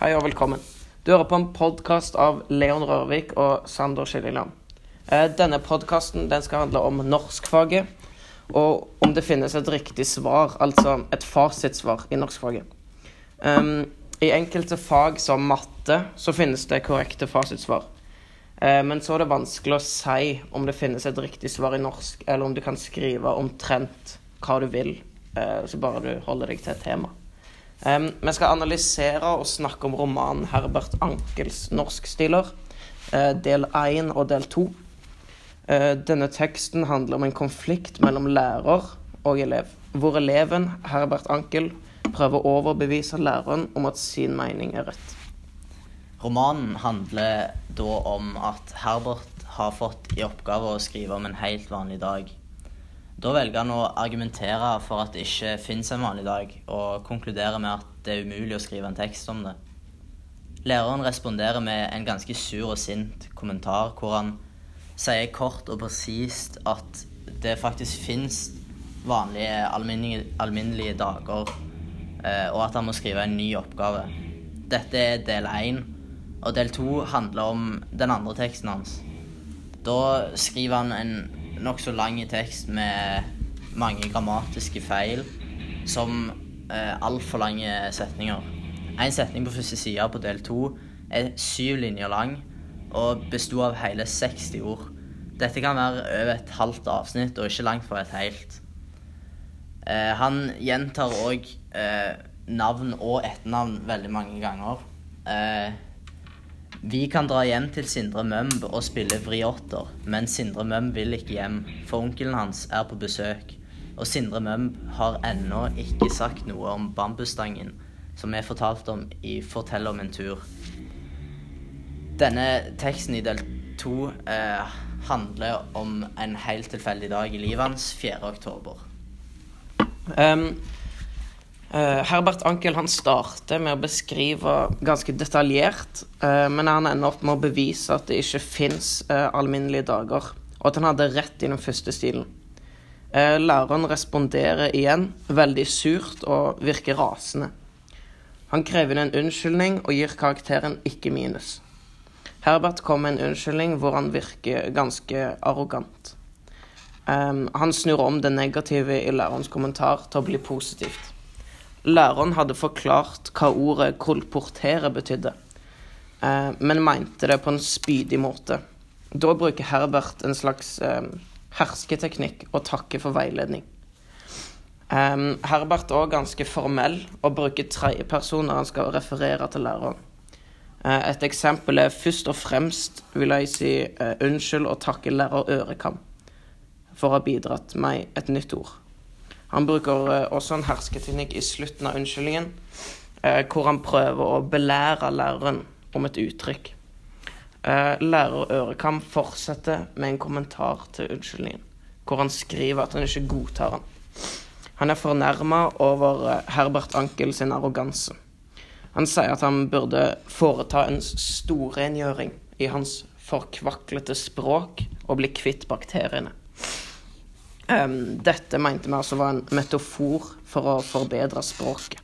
Hei og velkommen. Du hører på en podkast av Leon Rørvik og Sander Skilleland. Eh, Denne podkasten skal handle om norskfaget, og om det finnes et riktig svar, altså et fasitsvar i norskfaget. Um, I enkelte fag som matte så finnes det korrekte fasitsvar. Eh, Men så er det vanskelig å si om det finnes et riktig svar i norsk, eller om du kan skrive omtrent hva du vil, eh, så bare du holder deg til et tema. Um, vi skal analysere og snakke om romanen Herbert Ankels 'Norskstiler', eh, del 1 og del 2. Uh, denne teksten handler om en konflikt mellom lærer og elev, hvor eleven, Herbert Ankel, prøver å overbevise læreren om at sin mening er rett. Romanen handler da om at Herbert har fått i oppgave å skrive om en helt vanlig dag. Da velger han å argumentere for at det ikke fins en vanlig dag, og konkluderer med at det er umulig å skrive en tekst om det. Læreren responderer med en ganske sur og sint kommentar, hvor han sier kort og presist at det faktisk fins vanlige, alminnelige, alminnelige dager, eh, og at han må skrive en ny oppgave. Dette er del én, og del to handler om den andre teksten hans. Da skriver han en nokså lang tekst med mange grammatiske feil, som eh, altfor lange setninger. En setning på første side på del to er syv linjer lang og besto av hele 60 ord. Dette kan være over et halvt avsnitt og ikke langt fra et helt. Eh, han gjentar òg eh, navn og etternavn veldig mange ganger. Eh, vi kan dra hjem til Sindre Mømb og spille vriotter, men Sindre Mømb vil ikke hjem, for onkelen hans er på besøk. Og Sindre Mømb har ennå ikke sagt noe om bambusstangen, som jeg fortalte om i Fortell om en tur. Denne teksten i del to eh, handler om en helt tilfeldig dag i livet hans 4. oktober. Um, Herbert Ankel han starter med å beskrive ganske detaljert, eh, men han ender opp med å bevise at det ikke fins alminnelige dager, og at han hadde rett i den første stilen. Eh, læreren responderer igjen veldig surt og virker rasende. Han krever en unnskyldning og gir karakteren ikke minus. Herbert kom med en unnskyldning hvor han virker ganske arrogant. Han snur om det negative i lærerens kommentar til å bli positivt. Læreren hadde forklart hva ordet 'kolportere' betydde, uh, men mente det på en spydig måte. Da bruker Herbert en slags um, hersketeknikk og takker for veiledning. Um, Herbert er òg ganske formell og bruker tredjepersoner han skal referere til læreren. Et eksempel er først og fremst vil jeg si unnskyld og takke lærer Ørekam for å ha bidratt meg et nytt ord. Han bruker uh, også en hersketeknikk i slutten av unnskyldningen, hvor han prøver å belære læreren om et uttrykk. Lærer Ørekam fortsetter med en kommentar til unnskyldningen, hvor han skriver at han ikke godtar den. Han er fornærma over Herbert Ankel sin arroganse. Han sier at han burde foreta en storrengjøring i hans forkvaklete språk og bli kvitt bakteriene. Um, dette mente vi altså var en metafor for å forbedre språket.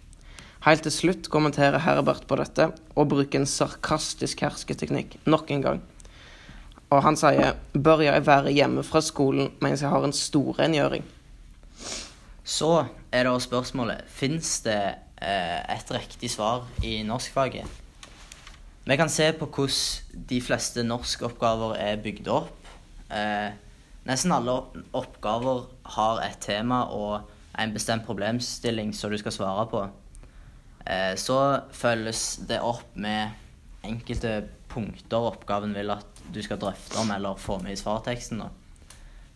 Helt til slutt kommenterer Herbert på dette og bruker en sarkastisk hersketeknikk nok en gang. Og han sier 'Bør jeg være hjemme fra skolen mens jeg har en storrengjøring?' Så er da spørsmålet Fins det eh, et riktig svar i norskfaget? Vi kan se på hvordan de fleste norskoppgaver er bygd opp. Eh, nesten alle oppgaver har et tema og en bestemt problemstilling som du skal svare på. Eh, så følges det opp med enkelte punkter oppgaven vil at du skal drøfte om eller få med i svarteksten.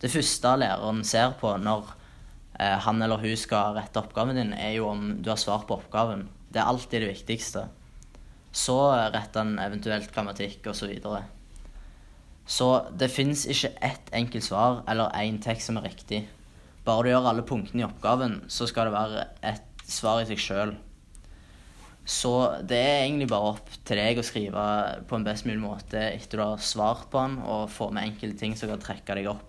Det første læreren ser på når eh, han eller hun skal rette oppgaven din, er jo om du har svart på oppgaven. Det er alltid det viktigste. Så retter han eventuelt grammatikk osv. Så, det fins ikke ett enkelt svar eller én tekst som er riktig. Bare du gjør alle punktene i oppgaven, så skal det være et svar i seg sjøl. Så det er egentlig bare opp til deg å skrive på en best mulig måte etter du har svart på den, og få med enkelte ting som kan trekke deg opp.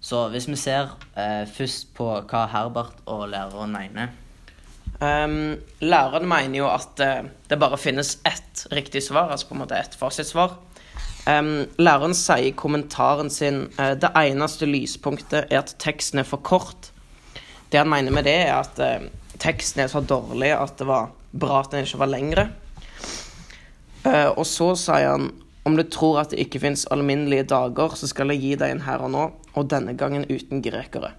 Så hvis vi ser eh, først på hva Herbert og læreren mener Um, læreren mener jo at uh, det bare finnes ett riktig svar, altså på en måte ett fasitsvar. Um, læreren sier i kommentaren sin uh, det eneste lyspunktet er at teksten er for kort. Det han mener med det, er at uh, teksten er så dårlig at det var bra at den ikke var lengre. og så sier han om du tror at det ikke fins alminnelige dager, så skal jeg gi deg en her og nå, og denne gangen uten grekere.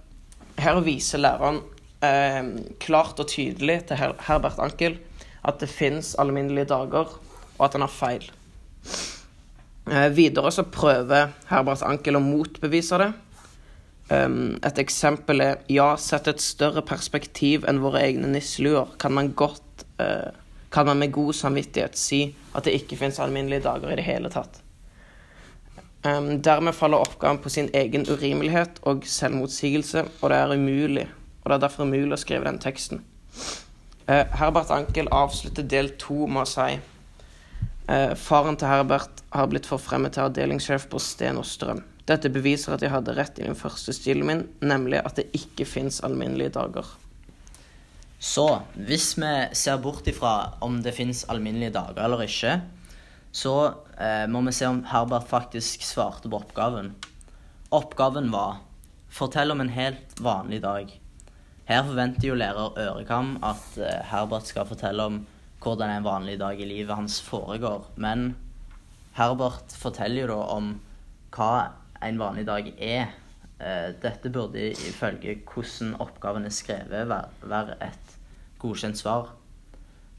Her viser læreren klart og tydelig til Her Herbert Ankel at det fins alminnelige dager, og at han har feil. Eh, videre så prøver Herbert Ankel å motbevise det. Et eksempel er ja, sett et større perspektiv enn våre egne nisseluer, kan man godt uh, kan man med god samvittighet si at det ikke fins alminnelige dager i det hele tatt. Dermed faller oppgaven på sin egen urimelighet og selvmotsigelse, og det er umulig og det er derfor umulig å skrive den teksten. Eh, Herbert Ankel avslutter del to med å si eh, Faren til Herbert har blitt forfremmet til avdelingssjef på Sten og Strøm. Dette beviser at jeg hadde rett i den første stilen min, nemlig at det ikke fins alminnelige dager. Så hvis vi ser bort ifra om det fins alminnelige dager eller ikke, så eh, må vi se om Herbert faktisk svarte på oppgaven. Oppgaven var Fortell om en helt vanlig dag. Her forventer jo lærer Ørekam at eh, Herbert skal fortelle om hvordan en vanlig dag i livet hans foregår. Men Herbert forteller jo da om hva en vanlig dag er. Eh, dette burde ifølge hvordan oppgaven er skrevet, være et godkjent svar.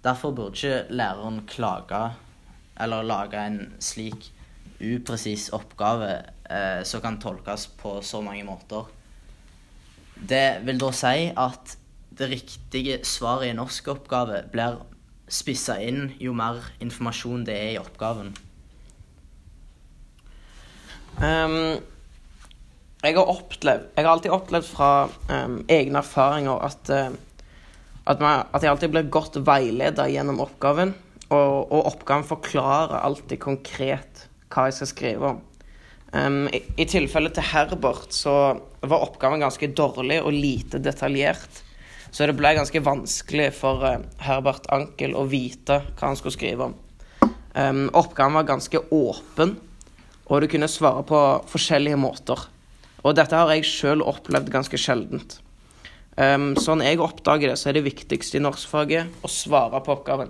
Derfor burde ikke læreren klage eller lage en slik upresis oppgave eh, som kan tolkes på så mange måter. Det vil da si at det riktige svaret i en norskoppgave blir spissa inn jo mer informasjon det er i oppgaven. Um, jeg, har opplevd, jeg har alltid opplevd fra um, egne erfaringer at, uh, at, man, at, jeg alltid blir godt veiledet gjennom oppgaven. Og, og, oppgaven forklarer alltid konkret hva jeg skal skrive om. Um, i, I tilfellet til Herbert så var oppgaven ganske dårlig og lite detaljert. Så det ble ganske vanskelig for uh, Herbert Ankel å vite hva han skulle skrive om. Um, oppgaven var ganske åpen, og du kunne svare på forskjellige måter. Og dette har jeg sjøl opplevd ganske sjeldent. Um, sånn jeg oppdager det, så er det viktigste i norskfaget å svare på oppgaven.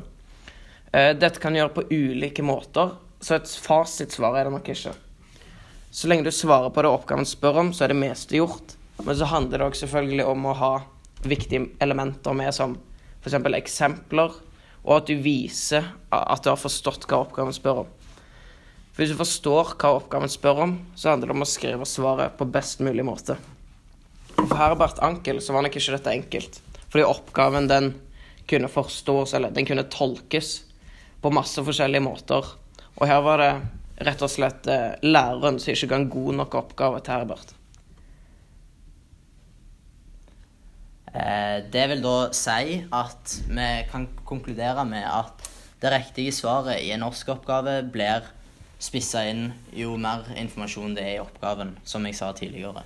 Uh, dette kan gjøre på ulike måter, så et fasitsvar er det nok ikke. Så lenge du svarer på det oppgaven spør om, så er det meste gjort. Men så handler det òg selvfølgelig om å ha viktige elementer med som f.eks. eksempler, og at du viser at du har forstått hva oppgaven spør om. For Hvis du forstår hva oppgaven spør om, så handler det om å skrive svaret på best mulig måte. For Herbert Ankel så var nok ikke dette enkelt. Fordi oppgaven den kunne forstås, eller den kunne tolkes på masse forskjellige måter. Og her var det rett og slett eh, læreren som ikke ga en god nok oppgave til Herbert. Eh, det vil da si at vi kan konkludere med at det riktige svaret i en norskoppgave blir spissa inn jo mer informasjon det er i oppgaven, som jeg sa tidligere.